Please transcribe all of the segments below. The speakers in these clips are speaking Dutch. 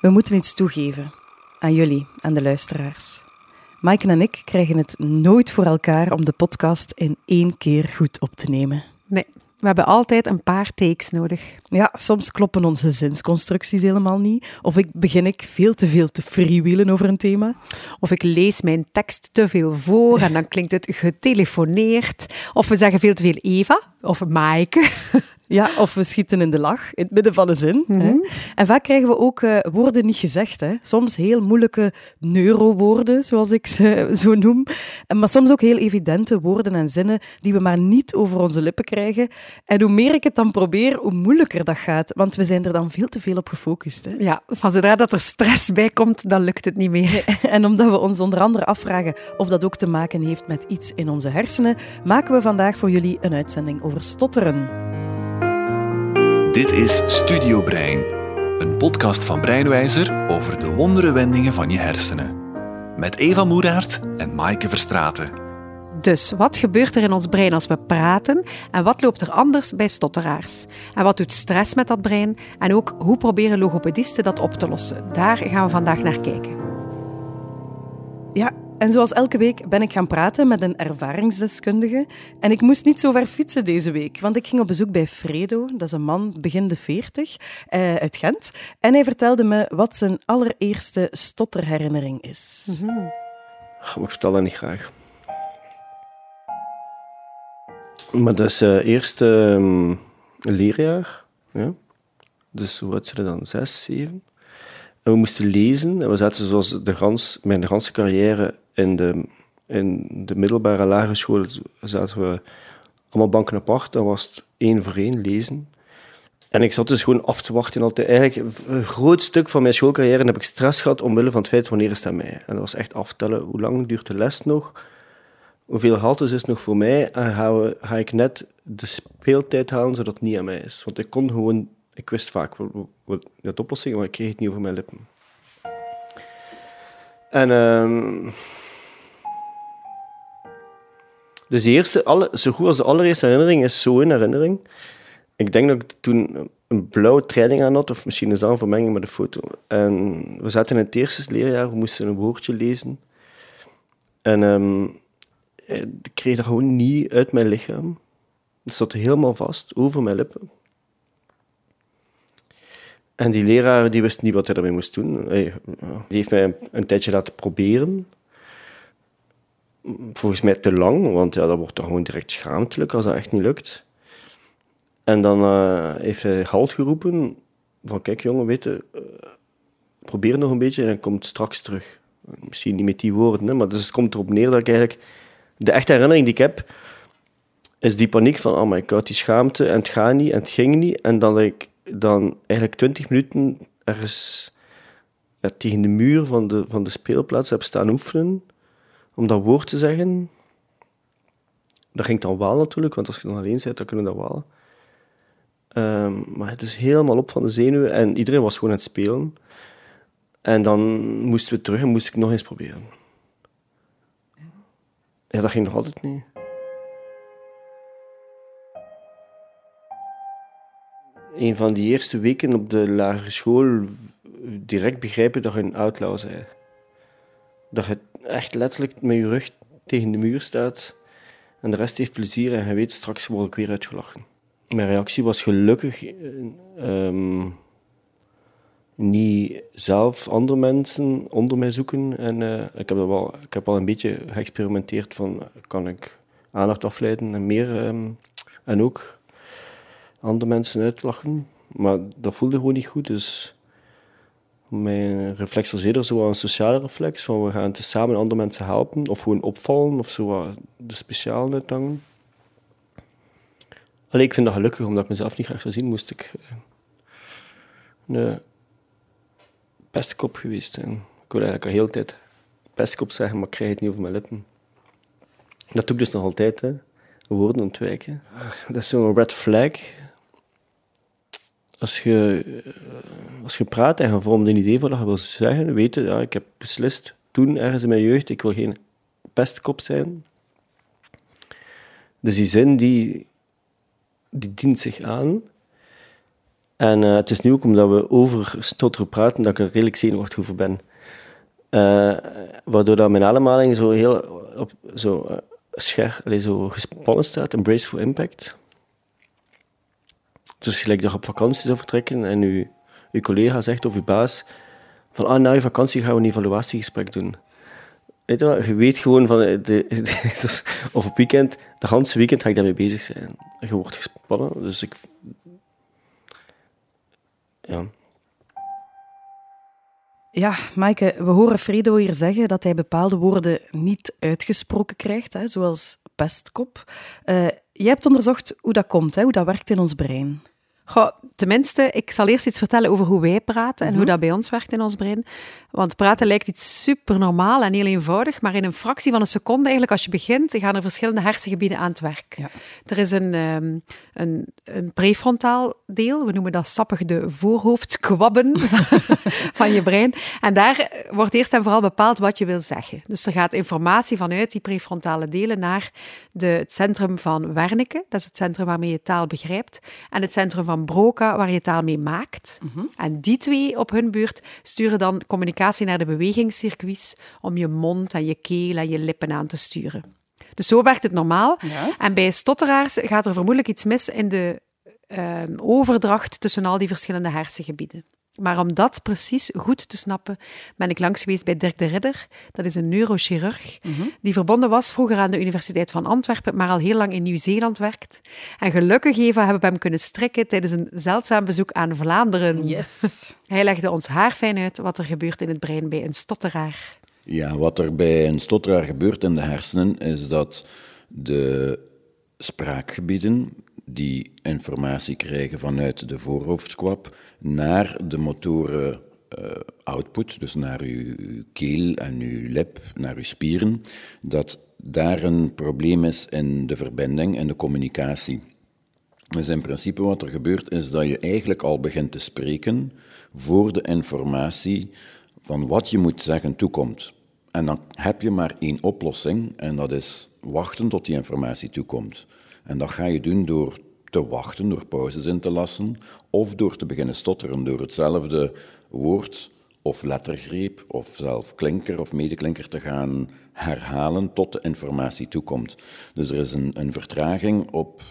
We moeten iets toegeven. Aan jullie, aan de luisteraars. Maaike en ik krijgen het nooit voor elkaar om de podcast in één keer goed op te nemen. Nee, we hebben altijd een paar takes nodig. Ja, soms kloppen onze zinsconstructies helemaal niet. Of ik begin ik veel te veel te freewheelen over een thema. Of ik lees mijn tekst te veel voor en dan klinkt het getelefoneerd. Of we zeggen veel te veel Eva of Maaike. Ja, of we schieten in de lach, in het midden van een zin. hè. Mhm. En vaak krijgen we ook eh, woorden niet gezegd. Hè. Soms heel moeilijke neurowoorden, zoals ik ze zo noem. En Maar soms ook heel evidente woorden en zinnen die we maar niet over onze lippen krijgen. En hoe meer ik het dan probeer, hoe moeilijker dat gaat. Want we zijn er dan veel te veel op gefocust. Hè. Ja, van zodra dat er stress bij komt, dan lukt het niet meer. En omdat we ons onder andere afvragen of dat ook te maken heeft met iets in onze hersenen, maken we vandaag voor jullie een uitzending over stotteren. Dit is Studio Brein, een podcast van Breinwijzer over de wondere wendingen van je hersenen. Met Eva Moeraert en Maaike Verstraeten. Dus wat gebeurt er in ons brein als we praten en wat loopt er anders bij stotteraars? En wat doet stress met dat brein? En ook hoe proberen logopedisten dat op te lossen? Daar gaan we vandaag naar kijken. Ja, en zoals elke week ben ik gaan praten met een ervaringsdeskundige. En ik moest niet zo ver fietsen deze week, want ik ging op bezoek bij Fredo. Dat is een man begin de 40 eh, uit Gent. En hij vertelde me wat zijn allereerste stotterherinnering is. Maar ik vertel dat niet graag. Maar dat is eh eerste ehm, leerjaar. Ja. Dus oud zijn we dan? Zes, zeven. En we moesten lezen. En we zaten zoals de gans, mijn ganse carrière in de, in de middelbare lagere school zaten we allemaal banken apart. Dan was het één voor één lezen. En ik zat dus gewoon af te wachten. Altijd. Eigenlijk een groot stuk van mijn schoolcarrière heb ik stress gehad omwille van het feit wanneer is aan mij. En dat was echt aftellen. Hoe lang duurt de les nog? Hoeveel haltes is nog voor mij? En ga, ik net de speeltijd halen zodat het niet aan mij is? Want ik kon gewoon... Ik wist vaak wel de oplossing, maar ik kreeg het niet over mijn lippen. En... ehm dus eerste, alle, zo goed als de allereerste herinnering is zo'n herinnering. Ik denk dat ik toen een blauwe training aan had, of misschien is dat een vermenging met de foto. En we zaten in het eerste leerjaar, we moesten een woordje lezen. En ehm, eh, ik kreeg dat gewoon niet uit mijn lichaam. Het zat helemaal vast, over mijn lippen. En die leraar die wist niet wat hij ermee moest doen. Hij, die heeft mij een, een tijdje laten proberen. Volgens mij te lang, want ja, dat wordt dan gewoon direct schaamtelijk als dat echt niet lukt. En dan eh, heeft hij halt geroepen van kijk jongen, weet je, eh, probeer nog een beetje en hij komt straks terug. Misschien niet met die woorden, hè, maar dus het komt erop neer dat ik eigenlijk... De echte herinnering die ik heb, is die paniek van oh my god, die schaamte en het gaat niet en het ging niet. En dat ik dan eigenlijk twintig minuten ergens ja, tegen de muur van de, van de speelplaats heb staan oefenen om dat woord te zeggen. Dat ging dan wel natuurlijk, want als je dan alleen bent, dan kunnen we dat wel. Ehm, maar het is helemaal op van de zenuwen en iedereen was gewoon aan het spelen. En dan moesten we terug en moest ik nog eens proberen. Ja, dat ging nog altijd niet. Een van die eerste weken op de lagere school direct begrijpen dat je een outlaw bent. Dat je echt letterlijk met je rug tegen de muur staat en de rest heeft plezier en je weet straks word ik weer uitgelachen. Mijn reactie was gelukkig eh, ehm, niet zelf andere mensen onder mij zoeken. En eh, ik, heb wel, ik heb wel een beetje geëxperimenteerd van kan ik aandacht afleiden en meer ehm, en ook andere mensen uitlachen. Maar dat voelde gewoon niet goed, dus mijn reflex was eerder zo een sociale reflex, van we gaan samen andere mensen helpen, of gewoon opvallen, of zo de specialen uithangen. Allee, ik vind dat gelukkig, omdat ik mezelf niet graag zou zien, moest ik eh, een pestkop geweest zijn. Ik wil eigenlijk al heel tijd pestkop zeggen, maar ik krijg het niet over mijn lippen. Dat doe ik dus nog altijd, hè. woorden ontwijken. Dat is zo'n red flag. Als je, eh, als je praat en je vormt een idee van wat je wil zeggen, weten, ja, ik heb beslist toen ergens in mijn jeugd, ik wil geen pestkop zijn. Dus die zin die, die dient zich aan. En uh, het is nu ook omdat we over stotteren praten dat ik er redelijk zenuwachtig over ben. Uh, waardoor dat mijn ademhaling zo heel op, zo, uh, zo gespannen staat. Een impact. Het is gelijk dat je op vakantie zou vertrekken en uw, uw collega zegt of uw baas van ah, na je vakantie gaan we een evaluatiegesprek doen. Weet je, wat? je weet gewoon van, de, de, of op weekend, de hele weekend ga ik daarmee bezig zijn. Je wordt gespannen, dus ik... Ja. Ja, Maaike, we horen Fredo hier zeggen dat hij bepaalde woorden niet uitgesproken krijgt, hè, zoals pestkop. Uh, jij hebt onderzocht hoe dat komt, hè, hoe dat werkt in ons brein. Goh, tenminste, ik zal eerst iets vertellen over hoe wij praten en hoe mhm. dat bij ons werkt in ons brein. Want praten lijkt iets super normaal en heel eenvoudig, maar in een fractie van een seconde, eigenlijk als je begint, gaan er verschillende hersengebieden aan het werk. Ja. Er is een, um, een, een, prefrontaal deel, we noemen dat sappig de voorhoofdskwabben van je brein. En daar wordt eerst en vooral bepaald wat je wil zeggen. Dus er gaat informatie vanuit die prefrontale delen naar de, het centrum van Wernicke, dat is het centrum waarmee je taal begrijpt, en het centrum van Broca, waar je taal mee maakt. Mhm. En die twee op hun beurt sturen dan communicatie naar de bewegingscircuits om je mond en je keel en je lippen aan te sturen. Dus zo werkt het normaal. En bij stotteraars gaat er vermoedelijk iets mis in de uh, overdracht tussen al die verschillende hersengebieden. Maar om dat precies goed te snappen, ben ik langs geweest bij Dirk de Ridder. Dat is een neurochirurg mhm. die verbonden was vroeger aan de Universiteit van Antwerpen, maar al heel lang in Nieuw-Zeeland werkt. En gelukkig even hebben we hem kunnen strekken tijdens een zeldzaam bezoek aan Vlaanderen. Yes. Hij legde ons haarfijn uit wat er gebeurt in het brein bij een stotteraar. Ja, wat er bij een stotteraar gebeurt in de hersenen is dat de spraakgebieden die informatie krijgen vanuit de voorhoofdskwab naar de motoren uh, output, dus naar uw, keel en uw lip, naar uw spieren, dat daar een probleem is in de verbinding en de communicatie. Dus in principe wat er gebeurt is dat je eigenlijk al begint te spreken voor de informatie van wat je moet zeggen toekomt. En dan heb je maar één oplossing en dat is wachten tot die informatie toekomt. En dat ga je doen door te wachten, door pauzes in te lassen, of door te beginnen stotteren, door hetzelfde woord of lettergreep of zelf klinker of medeklinker te gaan herhalen tot de informatie toekomt. Dus er is een, een vertraging op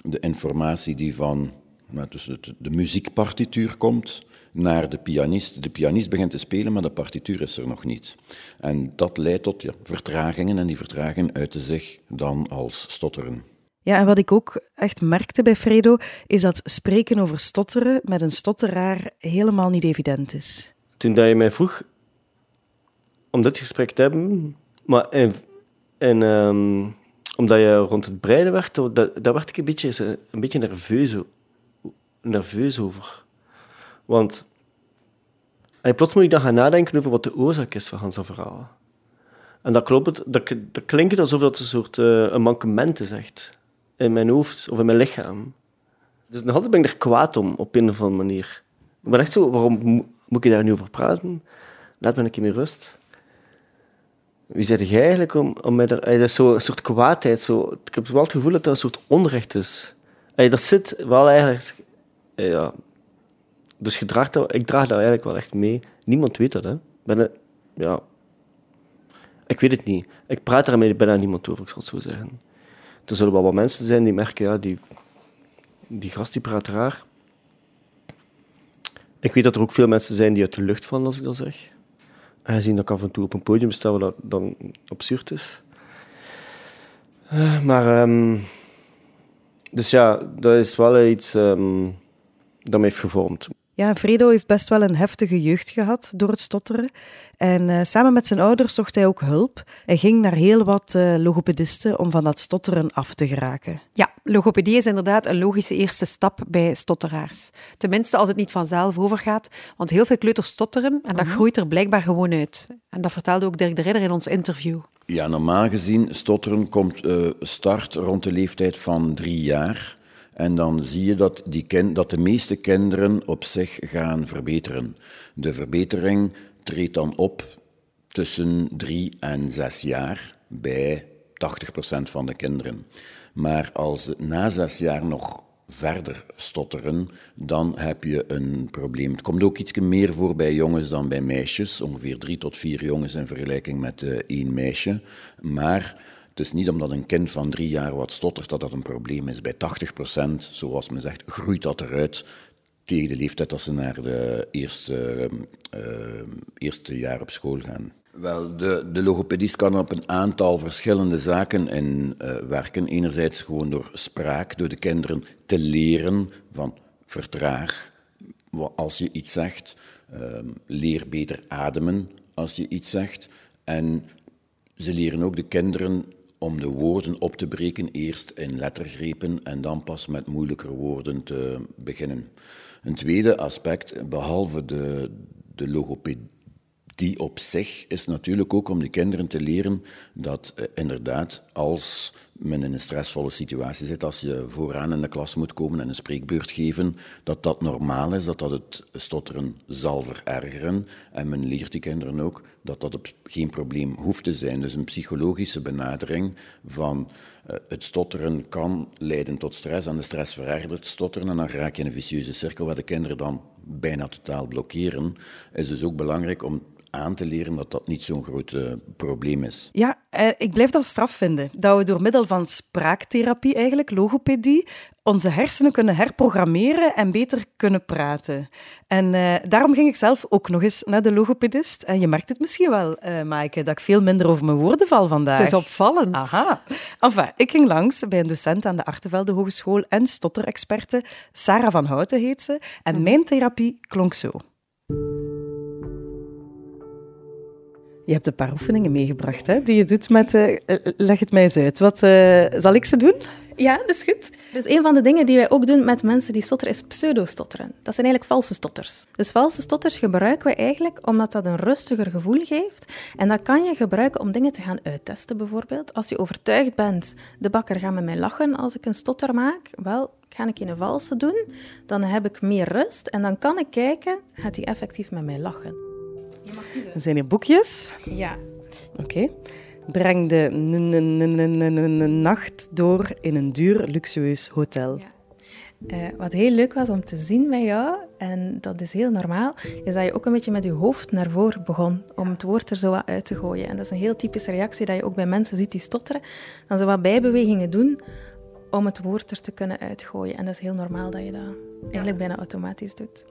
de informatie die van nou, dus de, muziekpartituur komt naar de pianist. De pianist begint te spelen, maar de partituur is er nog niet. En dat leidt tot ja, vertragingen en die vertragingen uiten zich dan als stotteren. Ja, en wat ik ook echt merkte bij Fredo, is dat spreken over stotteren met een stotteraar helemaal niet evident is. Toen dat je mij vroeg om dit gesprek te hebben, maar en, um, omdat je rond het breiden werd, daar werd ik een beetje, een beetje nerveus, nerveus over. Want en plots moet ik dan gaan nadenken over wat de oorzaak is van Hans verhaal. En dat, klopt, dat, dat klinkt alsof dat een soort uh, een mankement is, echt in mijn hoofd of in mijn lichaam. Dus nog altijd ben ik er kwaad om, op een of andere manier. Ik ben echt zo, waarom moet ik daar nu over praten? Laat me een keer meer rust. Wie zeg jij eigenlijk om, om mij er... Dat is zo een soort kwaadheid. Zo, ik heb wel het gevoel dat dat een soort onrecht is. Dat zit wel eigenlijk... Ja. Dus dat, ik draag dat eigenlijk wel echt mee. Niemand weet dat, hè. Ben, ja. Ik weet het niet. Ik praat daarmee bijna niemand over, ik zal het zo zeggen er zullen wel wat mensen zijn die merken, ja, die, die gast die praat raar. Ik weet dat er ook veel mensen zijn die uit de lucht vallen als ik dat zeg. Aangezien dat ik af en toe op een podium sta dat dan absurd is. Uh, maar, um, dus ja, dat is wel iets um, dat me heeft gevormd. Ja, Fredo heeft best wel een heftige jeugd gehad door het stotteren. En uh, samen met zijn ouders zocht hij ook hulp. Hij ging naar heel wat uh, logopedisten om van dat stotteren af te geraken. Ja, logopedie is inderdaad een logische eerste stap bij stotteraars. Tenminste, als het niet vanzelf overgaat. Want heel veel kleuters stotteren en dat mhm. groeit er blijkbaar gewoon uit. En dat vertelde ook Dirk de Ridder in ons interview. Ja, normaal gezien, stotteren komt uh, start rond de leeftijd van drie jaar. En dan zie je dat, die dat de meeste kinderen op zich gaan verbeteren. De verbetering treedt dan op tussen drie en zes jaar bij 80% van de kinderen. Maar als het na zes jaar nog verder stotteren, dan heb je een probleem. Het komt ook iets meer voor bij jongens dan bij meisjes. Ongeveer drie tot vier jongens in vergelijking met uh, één meisje. Maar het is niet omdat een kind van drie jaar wat stottert dat dat een probleem is. Bij 80%, zoals men zegt, groeit dat eruit tegen de leeftijd dat ze naar de eerste, uh, eerste jaar op school gaan. Wel, de, de logopedist kan op een aantal verschillende zaken in uh, werken. Enerzijds gewoon door spraak, door de kinderen te leren van vertraag als je iets zegt. Uh, leer beter ademen als je iets zegt. En ze leren ook de kinderen om de woorden op te breken, eerst in lettergrepen en dan pas met moeilijker woorden te beginnen. Een tweede aspect, behalve de, de logopedie die op zich is natuurlijk ook om de kinderen te leren dat eh, inderdaad als men in een stressvolle situatie zit, als je vooraan in de klas moet komen en een spreekbeurt geven, dat dat normaal is, dat dat het stotteren zal verergeren. En men leert die kinderen ook dat dat geen probleem hoeft te zijn. Dus een psychologische benadering van uh, het stotteren kan leiden tot stress en de stress verergert stotteren en dan raak je in een vicieuze cirkel waar de kinderen dan bijna totaal blokkeren. Is dus ook belangrijk om aan te leren dat dat niet zo'n groot uh, probleem is. Ja, eh, ik blijf dat straf vinden. Dat we door middel van spraaktherapie, eigenlijk, logopedie, onze hersenen kunnen herprogrammeren en beter kunnen praten. En uh, daarom ging ik zelf ook nog eens naar de logopedist. En je merkt het misschien wel, uh, Maaike, dat ik veel minder over mijn woorden val vandaag. Het is opvallend. Aha. Enfin, ik ging langs bij een docent aan de Artevelde Hogeschool en stotterexperte. Sarah van Houten heet ze. En mhm. mijn therapie klonk zo. Je hebt een paar oefeningen meegebracht hè, die je doet met... Uh, leg het mij eens uit. Wat, uh, zal ik ze doen? Ja, dat is goed. Dus een van de dingen die wij ook doen met mensen die stotteren is pseudo-stotteren. Dat zijn eigenlijk valse stotters. Dus valse stotters gebruiken we eigenlijk omdat dat een rustiger gevoel geeft. En dat kan je gebruiken om dingen te gaan uittesten, bijvoorbeeld. Als je overtuigd bent, de bakker gaat met mij lachen als ik een stotter maak, wel, ga ik in een valse doen, dan heb ik meer rust en dan kan ik kijken, gaat hij effectief met mij lachen. Kiezen. zijn hier boekjes. Ja. Oké. Breng de nacht door in een duur, luxueus hotel. Ja. Uh, wat heel leuk was om te zien bij jou, en dat is heel normaal, is dat je ook een beetje met je hoofd naar voren begon om het woord er zo wat uit te gooien. En dat is een heel typische reactie dat je ook bij mensen ziet die stotteren. Dan zo wat bijbewegingen doen om het woord er te kunnen uitgooien. En dat is heel normaal dat je dat eigenlijk bijna automatisch doet.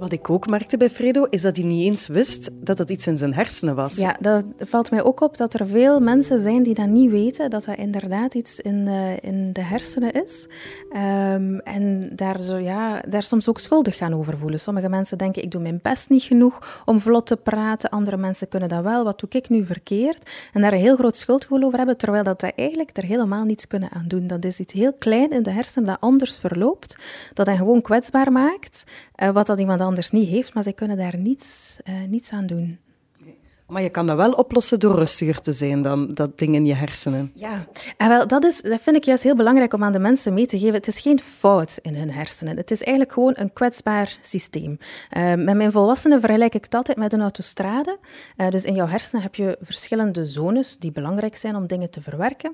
Wat ik ook merkte bij Fredo, is dat hij niet eens wist dat het iets in zijn hersenen was. Ja, dat valt mij ook op dat er veel mensen zijn die dat niet weten, dat dat inderdaad iets in de, in de hersenen is. Um, en daar, ja, daar soms ook schuldig gaan over voelen. Sommige mensen denken, ik doe mijn best niet genoeg om vlot te praten. Andere mensen kunnen dat wel. Wat doe ik nu verkeerd? En daar een heel groot schuldgevoel over hebben, terwijl dat, dat eigenlijk er helemaal niets kunnen aan doen. Dat is iets heel klein in de hersenen dat anders verloopt, dat hen gewoon kwetsbaar maakt, wat dat iemand anders niet heeft, maar zij kunnen daar niets, uh, niets aan doen. Maar je kan dat wel oplossen door rustiger te zijn dan dat ding in je hersenen. Ja, en wel, dat, is, dat vind ik juist heel belangrijk om aan de mensen mee te geven. Het is geen fout in hun hersenen. Het is eigenlijk gewoon een kwetsbaar systeem. Uh, met mijn volwassenen vergelijk ik het altijd met een autostrade. Uh, dus in jouw hersenen heb je verschillende zones die belangrijk zijn om dingen te verwerken.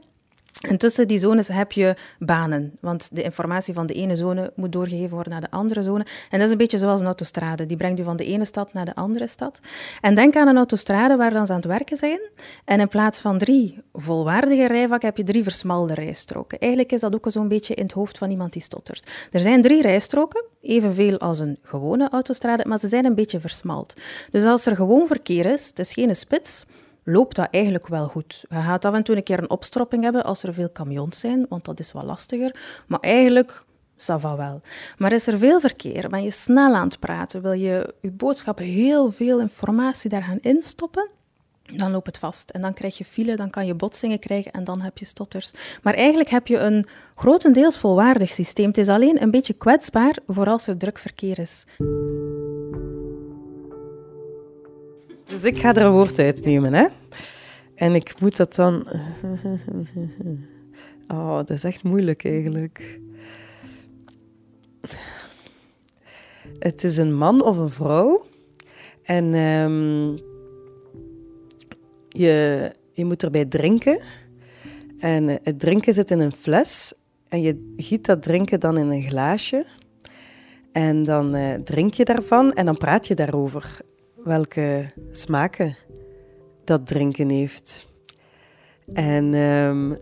En tussen die zones heb je banen, want de informatie van de ene zone moet doorgegeven worden naar de andere zone. En dat is een beetje zoals een autostrade, die brengt je van de ene stad naar de andere stad. En denk aan een autostrade waar dan ze aan het werken zijn. En in plaats van drie volwaardige rijvakken heb je drie versmalde rijstroken. Eigenlijk is dat ook zo'n beetje in het hoofd van iemand die stottert. Er zijn drie rijstroken, evenveel als een gewone autostrade, maar ze zijn een beetje versmald. Dus als er gewoon verkeer is, het is geen spits, loopt dat eigenlijk wel goed. Je gaat af en toe een keer een opstropping hebben als er veel camions zijn, want dat is wat lastiger. Maar eigenlijk ça va wel. Maar is er veel verkeer, ben je snel aan het praten, wil je je boodschap heel veel informatie daar gaan instoppen, dan loopt het vast. En dan krijg je file, dan kan je botsingen krijgen en dan heb je stotters. Maar eigenlijk heb je een grotendeels volwaardig systeem. Het is alleen een beetje kwetsbaar voor als er druk verkeer is. Dus ik ga er een woord uitnemen, hè. En ik moet dat dan... Oh, dat is echt moeilijk eigenlijk. Het is een man of een vrouw. En um, je, je moet erbij drinken. En eh, het drinken zit in een fles. En je giet dat drinken dan in een glaasje. En dan uh, drink je daarvan en dan praat je daarover. Welke smaken dat drinken heeft. En um,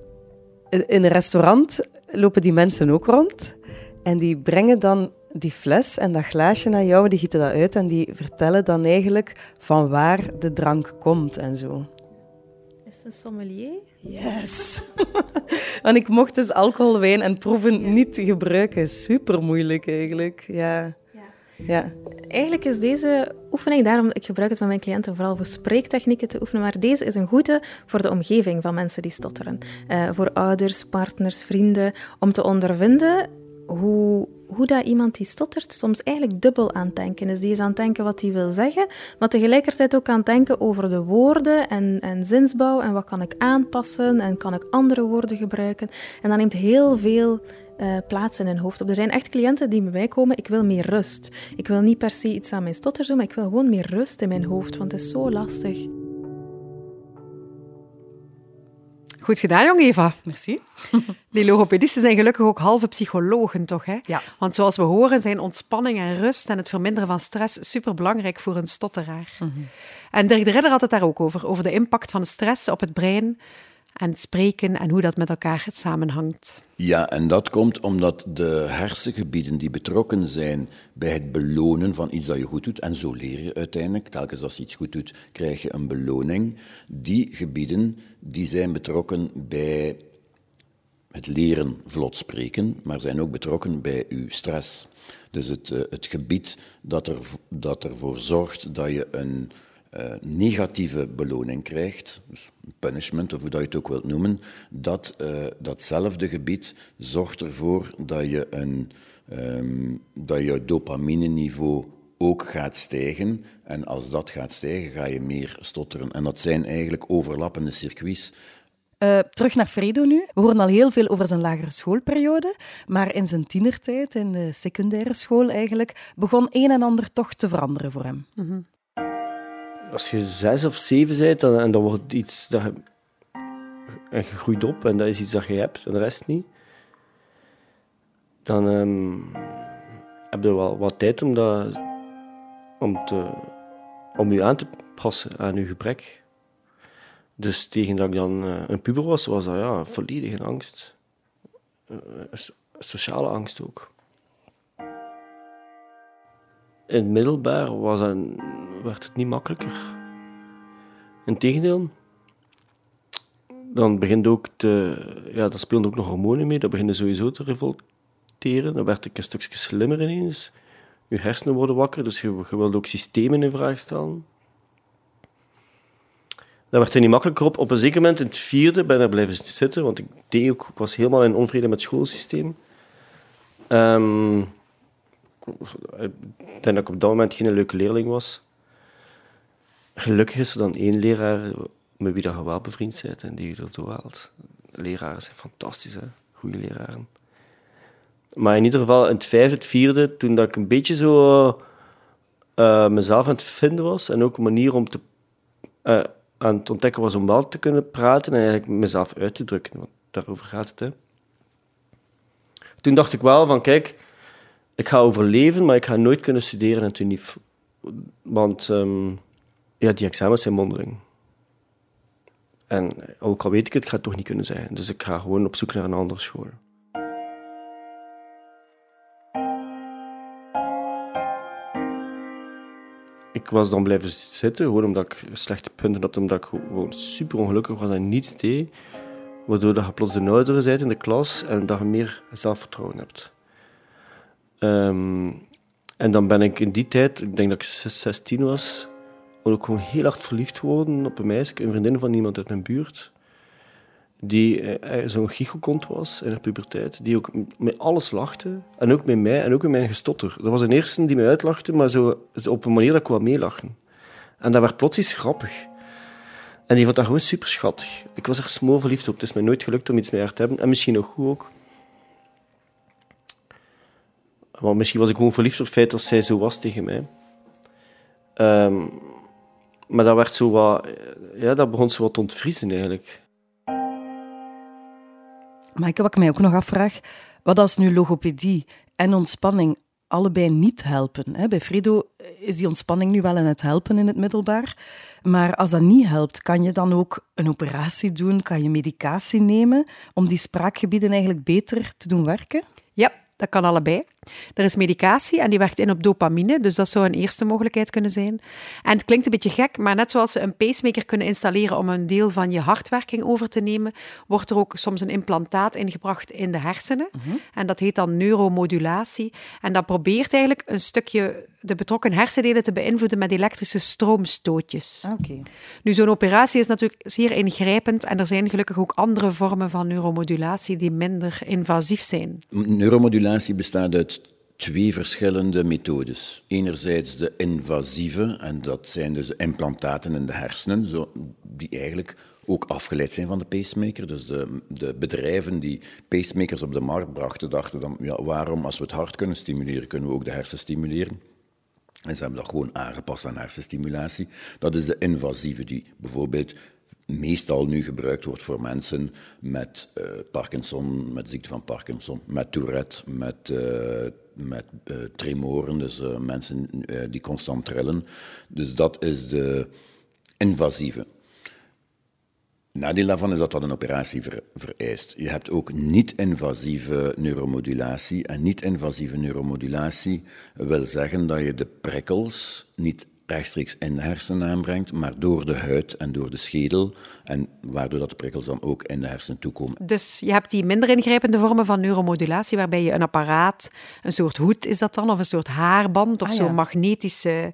in een restaurant lopen die mensen ook rond. En die brengen dan die fles en dat glaasje naar jou, die gieten dat uit en die vertellen dan eigenlijk van waar de drank komt en zo. Is het een sommelier? Yes! Want ik mocht dus alcohol, wijn en proeven niet gebruiken. Super moeilijk eigenlijk, ja. Ja. Eigenlijk is deze oefening, daarom ik gebruik het met mijn cliënten vooral voor spreektechnieken te oefenen, maar deze is een goede voor de omgeving van mensen die stotteren. Uh, voor ouders, partners, vrienden, om te ondervinden hoe, hoe dat iemand die stottert soms eigenlijk dubbel aan het denken is. Die is aan het denken wat hij wil zeggen, maar tegelijkertijd ook aan het denken over de woorden en, en zinsbouw en wat kan ik aanpassen en kan ik andere woorden gebruiken. En dat neemt heel veel uh, plaats in hun hoofd op. Er zijn echt cliënten die bij mij komen, ik wil meer rust. Ik wil niet per se iets aan mijn stotter doen, maar ik wil gewoon meer rust in mijn hoofd, want het is zo lastig. Goed gedaan, jong Eva. Merci. Die logopedisten zijn gelukkig ook halve psychologen, toch? Hè? Ja. Want zoals we horen zijn ontspanning en rust en het verminderen van stress superbelangrijk voor een stotteraar. Mm -hmm. En Dirk de Ridder had het daar ook over, over de impact van stress op het brein en spreken en hoe dat met elkaar samenhangt. Ja, en dat komt omdat de hersengebieden die betrokken zijn bij het belonen van iets dat je goed doet, en zo leer je uiteindelijk, telkens als je iets goed doet, krijg je een beloning. Die gebieden die zijn betrokken bij het leren vlot spreken, maar zijn ook betrokken bij uw stress. Dus het, uh, het gebied dat, er, dat ervoor zorgt dat je een uh, negatieve beloning krijgt, dus punishment of hoe dat je het ook wilt noemen, dat, uh, datzelfde gebied zorgt ervoor dat je, een, um, dat je dopamine-niveau ook gaat stijgen. En als dat gaat stijgen, ga je meer stotteren. En dat zijn eigenlijk overlappende circuits. Uh, terug naar Fredo nu. We horen al heel veel over zijn lagere schoolperiode, maar in zijn tienertijd, in de secundaire school eigenlijk, begon een en ander toch te veranderen voor hem. Mm -hmm als je zes of zeven bent dan, en dat wordt iets dat je, groeit op en dat is iets dat je hebt en de rest niet, dan um, heb je wel wat tijd om, dat, om, te, om je aan te passen aan je gebrek. Dus tegen dat ik dan uh, een puber was, was dat ja, volledige angst. Uh, sociale angst ook. In het middelbaar was dat, werd het niet makkelijker. Integendeel, dan begint ook te, ja, dat speelde ook nog hormonen mee, dat begint sowieso te revolteren. Dan werd ik een stukje slimmer ineens. Je hersenen worden wakker, dus je, je ook systemen in vraag stellen. Dat werd er niet makkelijker op. Op een zeker moment, in het vierde, ben ik blijven zitten, want ik, deed ook, ik was helemaal in onvrede met het schoolsysteem. Um, ik denk dat ik op dat moment geen leuke leerling was. Gelukkig is er dan één leraar met wie je wel bevriend bent en die je ertoe haalt. Leraren zijn fantastisch, goede leraren. Maar in ieder geval, in het vijfde, het vierde, toen dat ik een beetje zo uh, mezelf aan het vinden was en ook een manier om te, uh, aan het ontdekken was om wel te kunnen praten en eigenlijk mezelf uit te drukken, want daarover gaat het. Hè. Toen dacht ik wel van, kijk, ik ga overleven, maar ik ga nooit kunnen studeren en toen niet. Want um, ja, die examens zijn mondeling. En ook al weet ik het, ga het toch niet kunnen zijn. Dus ik ga gewoon op zoek naar een andere school. Ik was dan blijven zitten, gewoon omdat ik slechte punten had, omdat ik gewoon super ongelukkig was en niets deed. Waardoor dat je plots de oudere bent in de klas en dat je meer zelfvertrouwen hebt. Um, en dan ben ik in die tijd, ik denk dat ik 16 was, ook gewoon heel hard verliefd geworden op een meisje, een vriendin van iemand uit mijn buurt. Die eh, zo'n gichelkont was in de puberteit. Die ook met alles lachte. En ook met mij en ook met mijn gestotter. Dat was een eerste die mij uitlachte, maar zo, op een manier dat ik wou meelachen. En dat werd plots iets grappig. En die vond dat gewoon super schattig. Ik was er smoor verliefd op. Het is mij nooit gelukt om iets met haar te hebben. En misschien ook goed ook. Want misschien was ik gewoon verliefd op het feit dat zij zo was tegen mij. Um, Maar dat, werd zo wat, ja, dat begon zo wat te ontvriezen eigenlijk. Maaike, wat ik mij ook nog afvraag, wat als nu logopedie en ontspanning allebei niet helpen? Hè? Bij Fredo is die ontspanning nu wel in het helpen in het middelbaar. Maar als dat niet helpt, kan je dan ook een operatie doen? Kan je medicatie nemen om die spraakgebieden eigenlijk beter te doen werken? Ja, dat kan allebei. Er is medicatie en die werkt in op dopamine, dus dat zou een eerste mogelijkheid kunnen zijn. En het klinkt een beetje gek, maar net zoals ze een pacemaker kunnen installeren om een deel van je hartwerking over te nemen, wordt er ook soms een implantaat ingebracht in de hersenen. Mhm. En dat heet dan neuromodulatie. En dat probeert eigenlijk een stukje de betrokken hersendelen te beïnvloeden met elektrische stroomstootjes. Oké. Nu, zo'n operatie is natuurlijk zeer ingrijpend en er zijn gelukkig ook andere vormen van neuromodulatie die minder invasief zijn. Neuromodulatie bestaat uit twee verschillende methodes. Enerzijds de invasieve, en dat zijn dus de implantaten in de hersenen, zo, die eigenlijk ook afgeleid zijn van de pacemaker. Dus de, de bedrijven die pacemakers op de markt brachten, dachten dan, ja, waarom als we het hart kunnen stimuleren, kunnen we ook de hersen stimuleren. En ze hebben dat gewoon aangepast aan hersenstimulatie. Dat is de invasieve, die bijvoorbeeld meestal nu gebruikt wordt voor mensen met eh, Parkinson, met ziekte van Parkinson, met Tourette, met, eh, met eh, tremoren, dus mensen die constant trillen. Dus dat is de invasieve. Nadeel daarvan is dat dat een operatie ver- vereist. Je hebt ook niet-invasieve neuromodulatie. En niet-invasieve neuromodulatie wil zeggen dat je de prikkels niet rechtstreeks in de hersenen aanbrengt, maar door de huid en door de schedel, en waardoor dat de prikkels dan ook in de hersenen toekomen. Dus je hebt die minder ingrijpende vormen van neuromodulatie, waarbij je een apparaat, een soort hoed is dat dan, of een soort haarband, of Ah, zo'n ja. magnetische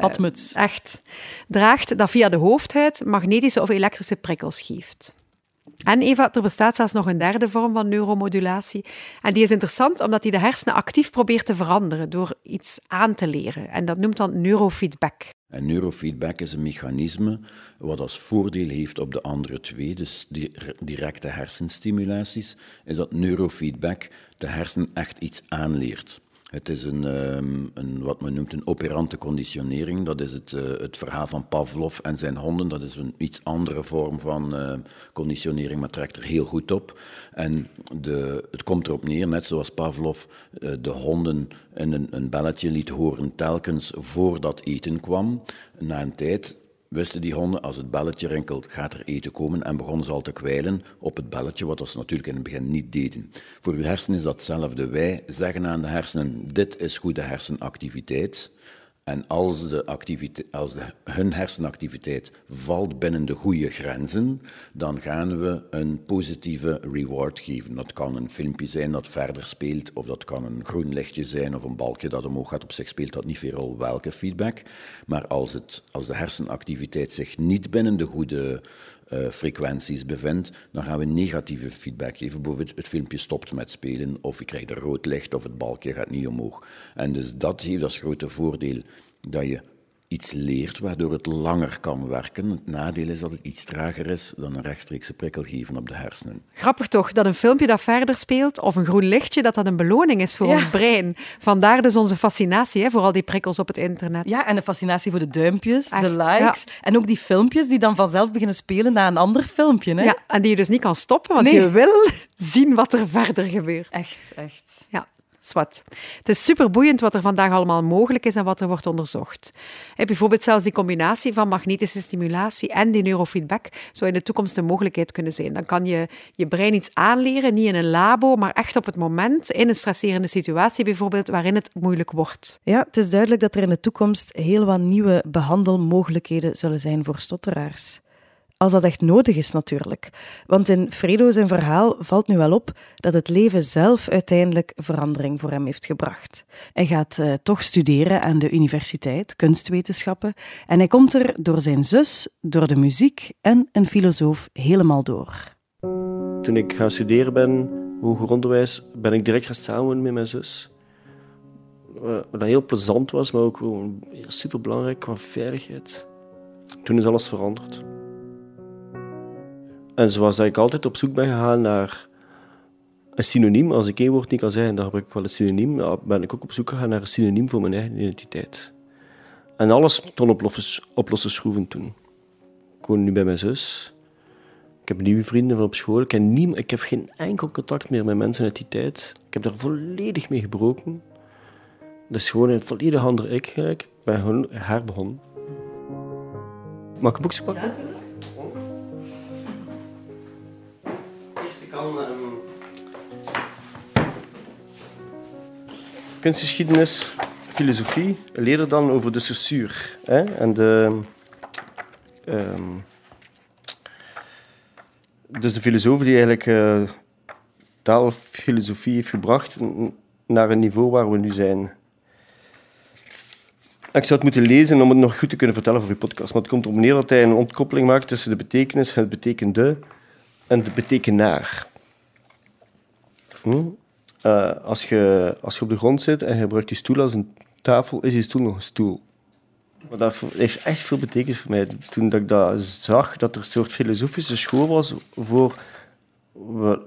Badmuts. echt draagt, dat via de hoofdhuid magnetische of elektrische prikkels geeft. En Eva, er bestaat zelfs nog een derde vorm van neuromodulatie. En die is interessant omdat die de hersenen actief probeert te veranderen door iets aan te leren. En dat noemt dan neurofeedback. En neurofeedback is een mechanisme wat als voordeel heeft op de andere twee, dus die directe hersenstimulaties, is dat neurofeedback de hersenen echt iets aanleert. Het is een, ehm, een, wat men noemt een operante conditionering. Dat is het, eh, het verhaal van Pavlov en zijn honden. Dat is een iets andere vorm van eh, conditionering, maar trekt er heel goed op. En de, het komt erop neer, net zoals Pavlov eh, de honden in een, een belletje liet horen telkens voordat eten kwam. Na een tijd wisten die honden, als het belletje rinkelt, gaat er eten komen en begonnen ze al te kwijlen op het belletje, wat ze natuurlijk in het begin niet deden. Voor uw hersenen is dat hetzelfde. Wij zeggen aan de hersenen, dit is goede hersenactiviteit. En als, de als de, hun hersenactiviteit valt binnen de goede grenzen, dan gaan we een positieve reward geven. Dat kan een filmpje zijn dat verder speelt, of dat kan een groen lichtje zijn, of een balkje dat omhoog gaat. Op zich speelt dat niet veel welke feedback. Maar als, het, als de hersenactiviteit zich niet binnen de goede eh, frequenties bevindt, dan gaan we negatieve feedback geven. Bijvoorbeeld het filmpje stopt met spelen, of je krijgt een rood licht, of het balkje gaat niet omhoog. En dus dat heeft als grote voordeel dat je iets leert waardoor het langer kan werken. Het nadeel is dat het iets trager is dan een rechtstreekse prikkel geven op de hersenen. Grappig toch, dat een filmpje dat verder speelt, of een groen lichtje, dat dat een beloning is voor Ja. ons brein. Vandaar dus onze fascinatie hè, voor al die prikkels op het internet. Ja, en de fascinatie voor de duimpjes, Echt, de likes. En ook die filmpjes die dan vanzelf beginnen spelen na een ander filmpje. Hè? Ja, en die je dus niet kan stoppen, want Nee. je wil zien wat er verder gebeurt. Echt, echt. Ja, zwart. Het is superboeiend wat er vandaag allemaal mogelijk is en wat er wordt onderzocht. Bijvoorbeeld zelfs die combinatie van magnetische stimulatie en die neurofeedback zou in de toekomst een mogelijkheid kunnen zijn. Dan kan je je brein iets aanleren, niet in een labo, maar echt op het moment, in een stresserende situatie bijvoorbeeld, waarin het moeilijk wordt. Ja, het is duidelijk dat er in de toekomst heel wat nieuwe behandelmogelijkheden zullen zijn voor stotteraars. Als dat echt nodig is natuurlijk. Want in Fredo zijn verhaal valt nu wel op dat het leven zelf uiteindelijk verandering voor hem heeft gebracht. Hij gaat eh, toch studeren aan de universiteit, kunstwetenschappen, en hij komt er door zijn zus, door de muziek en een filosoof helemaal door. Toen ik gaan studeren ben, hoger onderwijs, ben ik direct gaan samenwonen met mijn zus. Wat heel plezant was, maar ook super belangrijk qua veiligheid. Toen is alles veranderd. En zoals ik altijd op zoek ben gegaan naar een synoniem, als ik één woord niet kan zeggen, dan heb ik wel een synoniem, ben ik ook op zoek gegaan naar een synoniem voor mijn eigen identiteit. en alles stond op losse, schroeven toen. Ik woon nu bij mijn zus. Ik heb nieuwe vrienden van op school. Ik heb, niet, ik heb geen enkel contact meer met mensen uit die tijd. Ik heb daar volledig mee gebroken. Dat is gewoon een volledig ander ik. Gelijk. Ik ben gewoon herbegonnen. Mag ik een boekje pakken? Kan... Um... Kunstgeschiedenis, filosofie. Leren dan over de censuur. Hè? En de... Um... Dus de filosoof die eigenlijk uh, taalfilosofie heeft gebracht naar een niveau waar we nu zijn. Ik zou het moeten lezen om het nog goed te kunnen vertellen voor uw podcast. Maar het komt erop neer dat hij een ontkoppeling maakt tussen de betekenis, het betekende en de betekenaar. Hm? Uh, als, je, als je op de grond zit en je gebruikt je stoel als een tafel, is je stoel nog een stoel. Maar dat heeft echt veel betekenis voor mij. Toen dat ik dat zag, dat er een soort filosofische school was voor wat,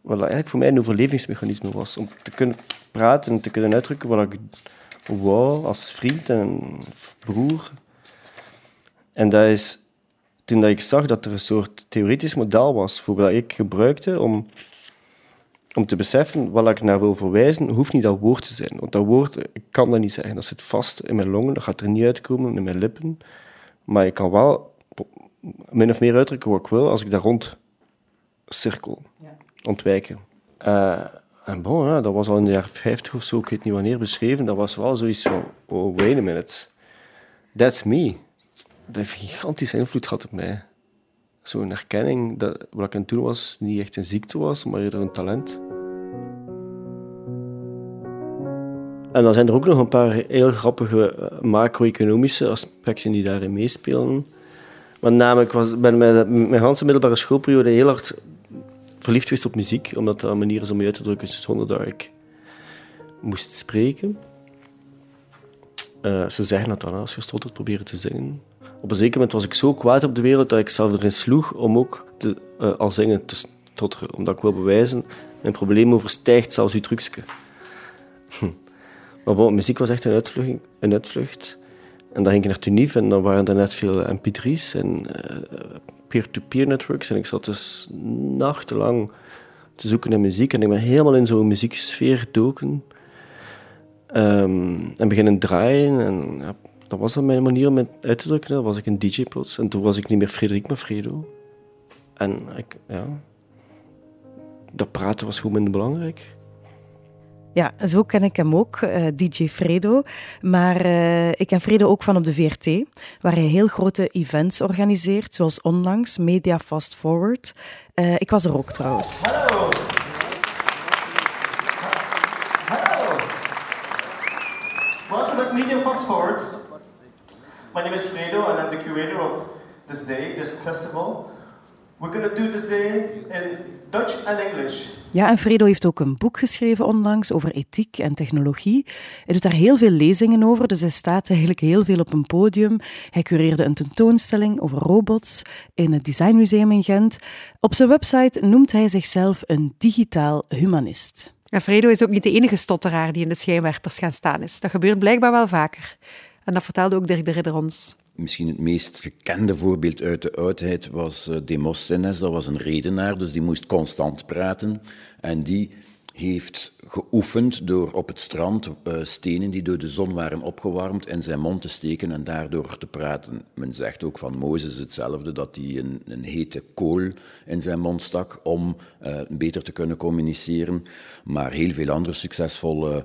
wat eigenlijk voor mij een overlevingsmechanisme was. Om te kunnen praten en te kunnen uitdrukken wat ik wou als vriend en broer. En dat is toen dat ik zag dat er een soort theoretisch model was voor wat ik gebruikte om, om te beseffen wat ik naar wil verwijzen, hoeft niet dat woord te zijn. Want dat woord, ik kan dat niet zeggen. Dat zit vast in mijn longen, dat gaat er niet uitkomen in mijn lippen. Maar ik kan wel min of meer uitdrukken wat ik wil als ik daar rond cirkel, ja. ontwijken. Uh, en bon, ja, dat was al in de jaren 50 of zo, ik weet niet wanneer beschreven. Dat was wel zoiets van: oh, wait a minute. That's me. Dat heeft gigantische invloed gehad op mij. Zo'n erkenning dat wat ik aan toen was niet echt een ziekte was, maar eerder een talent. En dan zijn er ook nog een paar heel grappige eh, macro-economische aspecten die daarin meespelen. Want namelijk was, ben mijn, mijn hele middelbare schoolperiode heel hard verliefd geweest op muziek, omdat dat een manier is om je uit te drukken zonder dat ik moest spreken. Uh, ze zeggen dat dan, als je stottert, proberen te zingen. Op een zeker moment was ik zo kwaad op de wereld dat ik zelf erin sloeg om ook te, uh, al zingen te stotteren. Omdat ik wil bewijzen, mijn probleem overstijgt zelfs uw trucje. maar bon, muziek was echt een uitvlucht, een uitvlucht. En dan ging ik naar Tunif en dan waren er net veel mp3's en uh, peer-to-peer networks. En ik zat dus nachtenlang te zoeken naar muziek. En ik ben helemaal in zo'n muzieksfeer gedoken. Um, en beginnen draaien. En dat was dan mijn manier om uit te drukken. Dan was ik een DJ plots. En toen was ik niet meer Frederik, maar Fredo. En ik, ja, dat praten was gewoon minder belangrijk. Ja, zo ken ik hem ook, uh, eh, DJ Fredo. Maar uh, ik ken Fredo ook van op de VRT, waar hij heel grote events organiseert, zoals onlangs Media Fast Forward. Uh, ik was er ook trouwens. Hallo. Hallo. Welcome at Media Fast Forward. My name is Fredo and I'm the curator of this day, this festival. We're going to do this day in Dutch and English. Ja, en Fredo heeft ook een boek geschreven onlangs over ethiek en technologie. Hij doet daar heel veel lezingen over, dus hij staat eigenlijk heel veel op een podium. Hij cureerde een tentoonstelling over robots in het Designmuseum in Gent. Op zijn website noemt hij zichzelf een digitaal humanist. En Fredo is ook niet de enige stotteraar die in de schijnwerpers gaan staan is. Dat gebeurt blijkbaar wel vaker. En dat vertelde ook Dirk de Ridder ons misschien het meest gekende voorbeeld uit de oudheid was uh, Demosthenes. Dat was een redenaar, dus die moest constant praten. En die heeft geoefend door op het strand uh, stenen die door de zon waren opgewarmd in zijn mond te steken en daardoor te praten. Men zegt ook van Mozes hetzelfde, dat hij een, een hete kool in zijn mond stak om uh, beter te kunnen communiceren. Maar heel veel andere succesvolle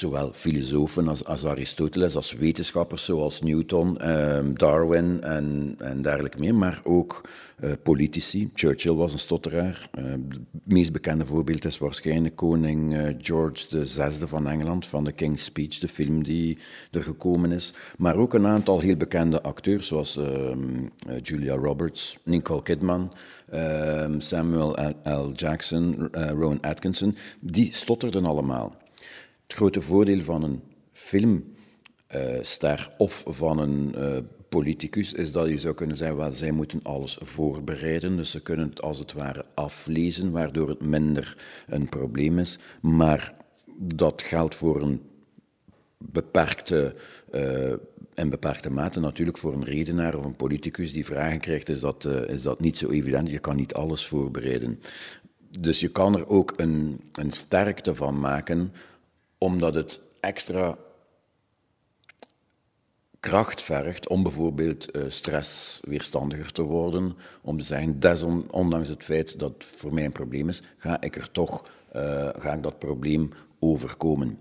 zowel filosofen als, Aristoteles, als wetenschappers zoals Newton, ehm, Darwin en, en dergelijke meer, maar ook uh, politici. Churchill was een stotteraar. Uh, het meest bekende voorbeeld is waarschijnlijk koning uh, George VI van Engeland, van de King's Speech, de film die er gekomen is. Maar ook een aantal heel bekende acteurs, zoals ehm, Julia Roberts, Nicole Kidman, ehm, Samuel L. Jackson, Rowan Atkinson, die stotterden allemaal. Het grote voordeel van een filmster uh, of van een uh, politicus is dat je zou kunnen zeggen, wel, zij moeten alles voorbereiden, dus ze kunnen het als het ware aflezen, waardoor het minder een probleem is. Maar dat geldt voor een beperkte uh, in beperkte mate natuurlijk voor een redenaar of een politicus die vragen krijgt, is dat, is dat niet zo evident. Je kan niet alles voorbereiden. Dus je kan er ook een, een sterkte van maken, omdat het extra kracht vergt om bijvoorbeeld uh, stressweerstandiger te worden. Om te zeggen, desondanks het feit dat het voor mij een probleem is, ga ik er toch uh, ga ik dat probleem overkomen.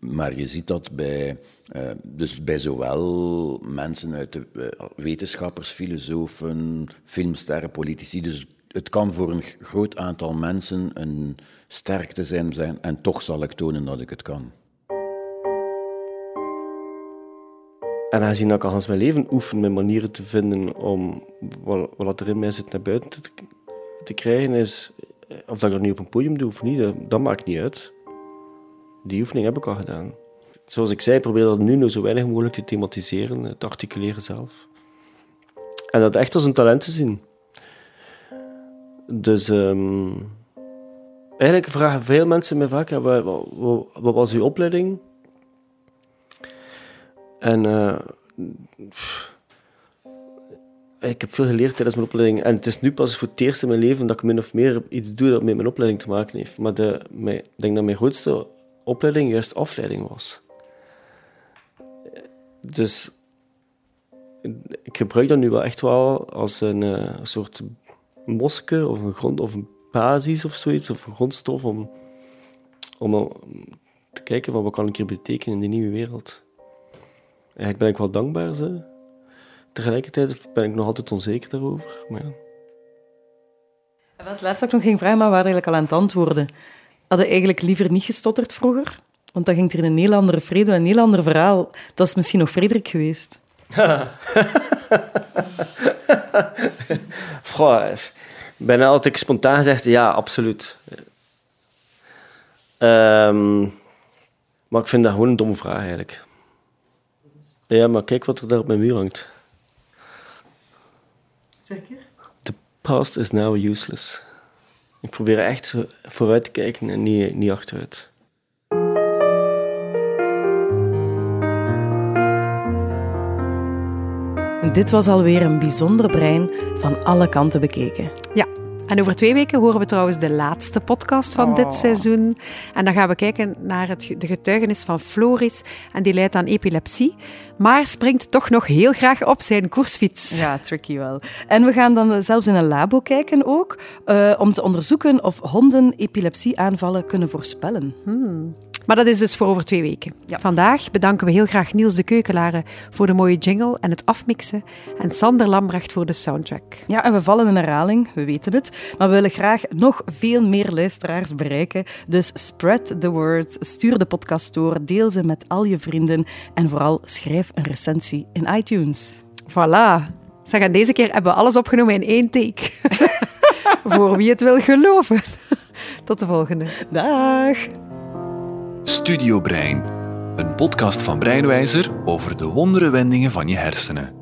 Maar je ziet dat bij, uh, dus bij zowel mensen uit de wetenschappers, filosofen, filmsterren, politici. Dus het kan voor een groot aantal mensen een sterkte zijn, zijn en toch zal ik tonen dat ik het kan. En aangezien ik al mijn leven oefen met manieren te vinden om wat, er in mij zit naar buiten te, krijgen, is of dat ik dat nu op een podium doe of niet, dat, dat maakt niet uit. Die oefening heb ik al gedaan. Zoals ik zei, probeer dat nu nog zo weinig mogelijk te thematiseren, te articuleren zelf. En dat echt als een talent te zien. Dus um, eigenlijk vragen veel mensen me vaak: wat, wat, wat, was uw opleiding? En uh, ik heb veel geleerd tijdens mijn opleiding. En het is nu pas voor het eerst in mijn leven dat ik min of meer iets doe dat met mijn opleiding te maken heeft. Maar de, ik denk dat mijn grootste opleiding juist afleiding was. Dus ik gebruik dat nu wel echt wel als een, uh, soort moske of een grond of een basis of zoiets, of een grondstof om, om te kijken van wat kan ik hier betekenen in die nieuwe wereld. Eigenlijk ben ik wel dankbaar. Ze. Tegelijkertijd ben ik nog altijd onzeker daarover. Maar ja. Het laatste ik nog ging vragen, maar we waren eigenlijk al aan het antwoorden. Hadden eigenlijk liever niet gestotterd vroeger? Want dan ging er een heel andere vrede, een heel ander verhaal. Dat is misschien nog Frederik geweest. Goh, bijna altijd spontaan gezegd, ja, absoluut. Um, maar ik vind dat gewoon een domme vraag eigenlijk. Ja, maar kijk wat er daar op mijn muur hangt. Zeker? The past is now useless. Ik probeer echt vooruit te kijken en niet, niet achteruit. Dit was alweer een bijzonder brein van alle kanten bekeken. Ja, en over twee weken horen we trouwens de laatste podcast van dit oh. seizoen. En dan gaan we kijken naar het, de getuigenis van Floris. En die leidt aan epilepsie. Maar springt toch nog heel graag op zijn koersfiets. Ja, tricky wel. En we gaan dan zelfs in een labo kijken ook. Uh, om te onderzoeken of honden epilepsieaanvallen kunnen voorspellen. Hmm. Maar dat is dus voor over twee weken. Vandaag bedanken we heel graag Niels de Keukelaren voor de mooie jingle en het afmixen. En Sander Lambrecht voor de soundtrack. Ja, en we vallen in herhaling, we weten het. Maar we willen graag nog veel meer luisteraars bereiken. Dus spread the word, stuur de podcast door, deel ze met al je vrienden. En vooral schrijf een recensie in iTunes. Voilà. Zeg, en deze keer hebben we alles opgenomen in één take. voor wie het wil geloven. Tot de volgende. Dag. Studio Brein, een podcast van Breinwijzer over de wondere wendingen van je hersenen.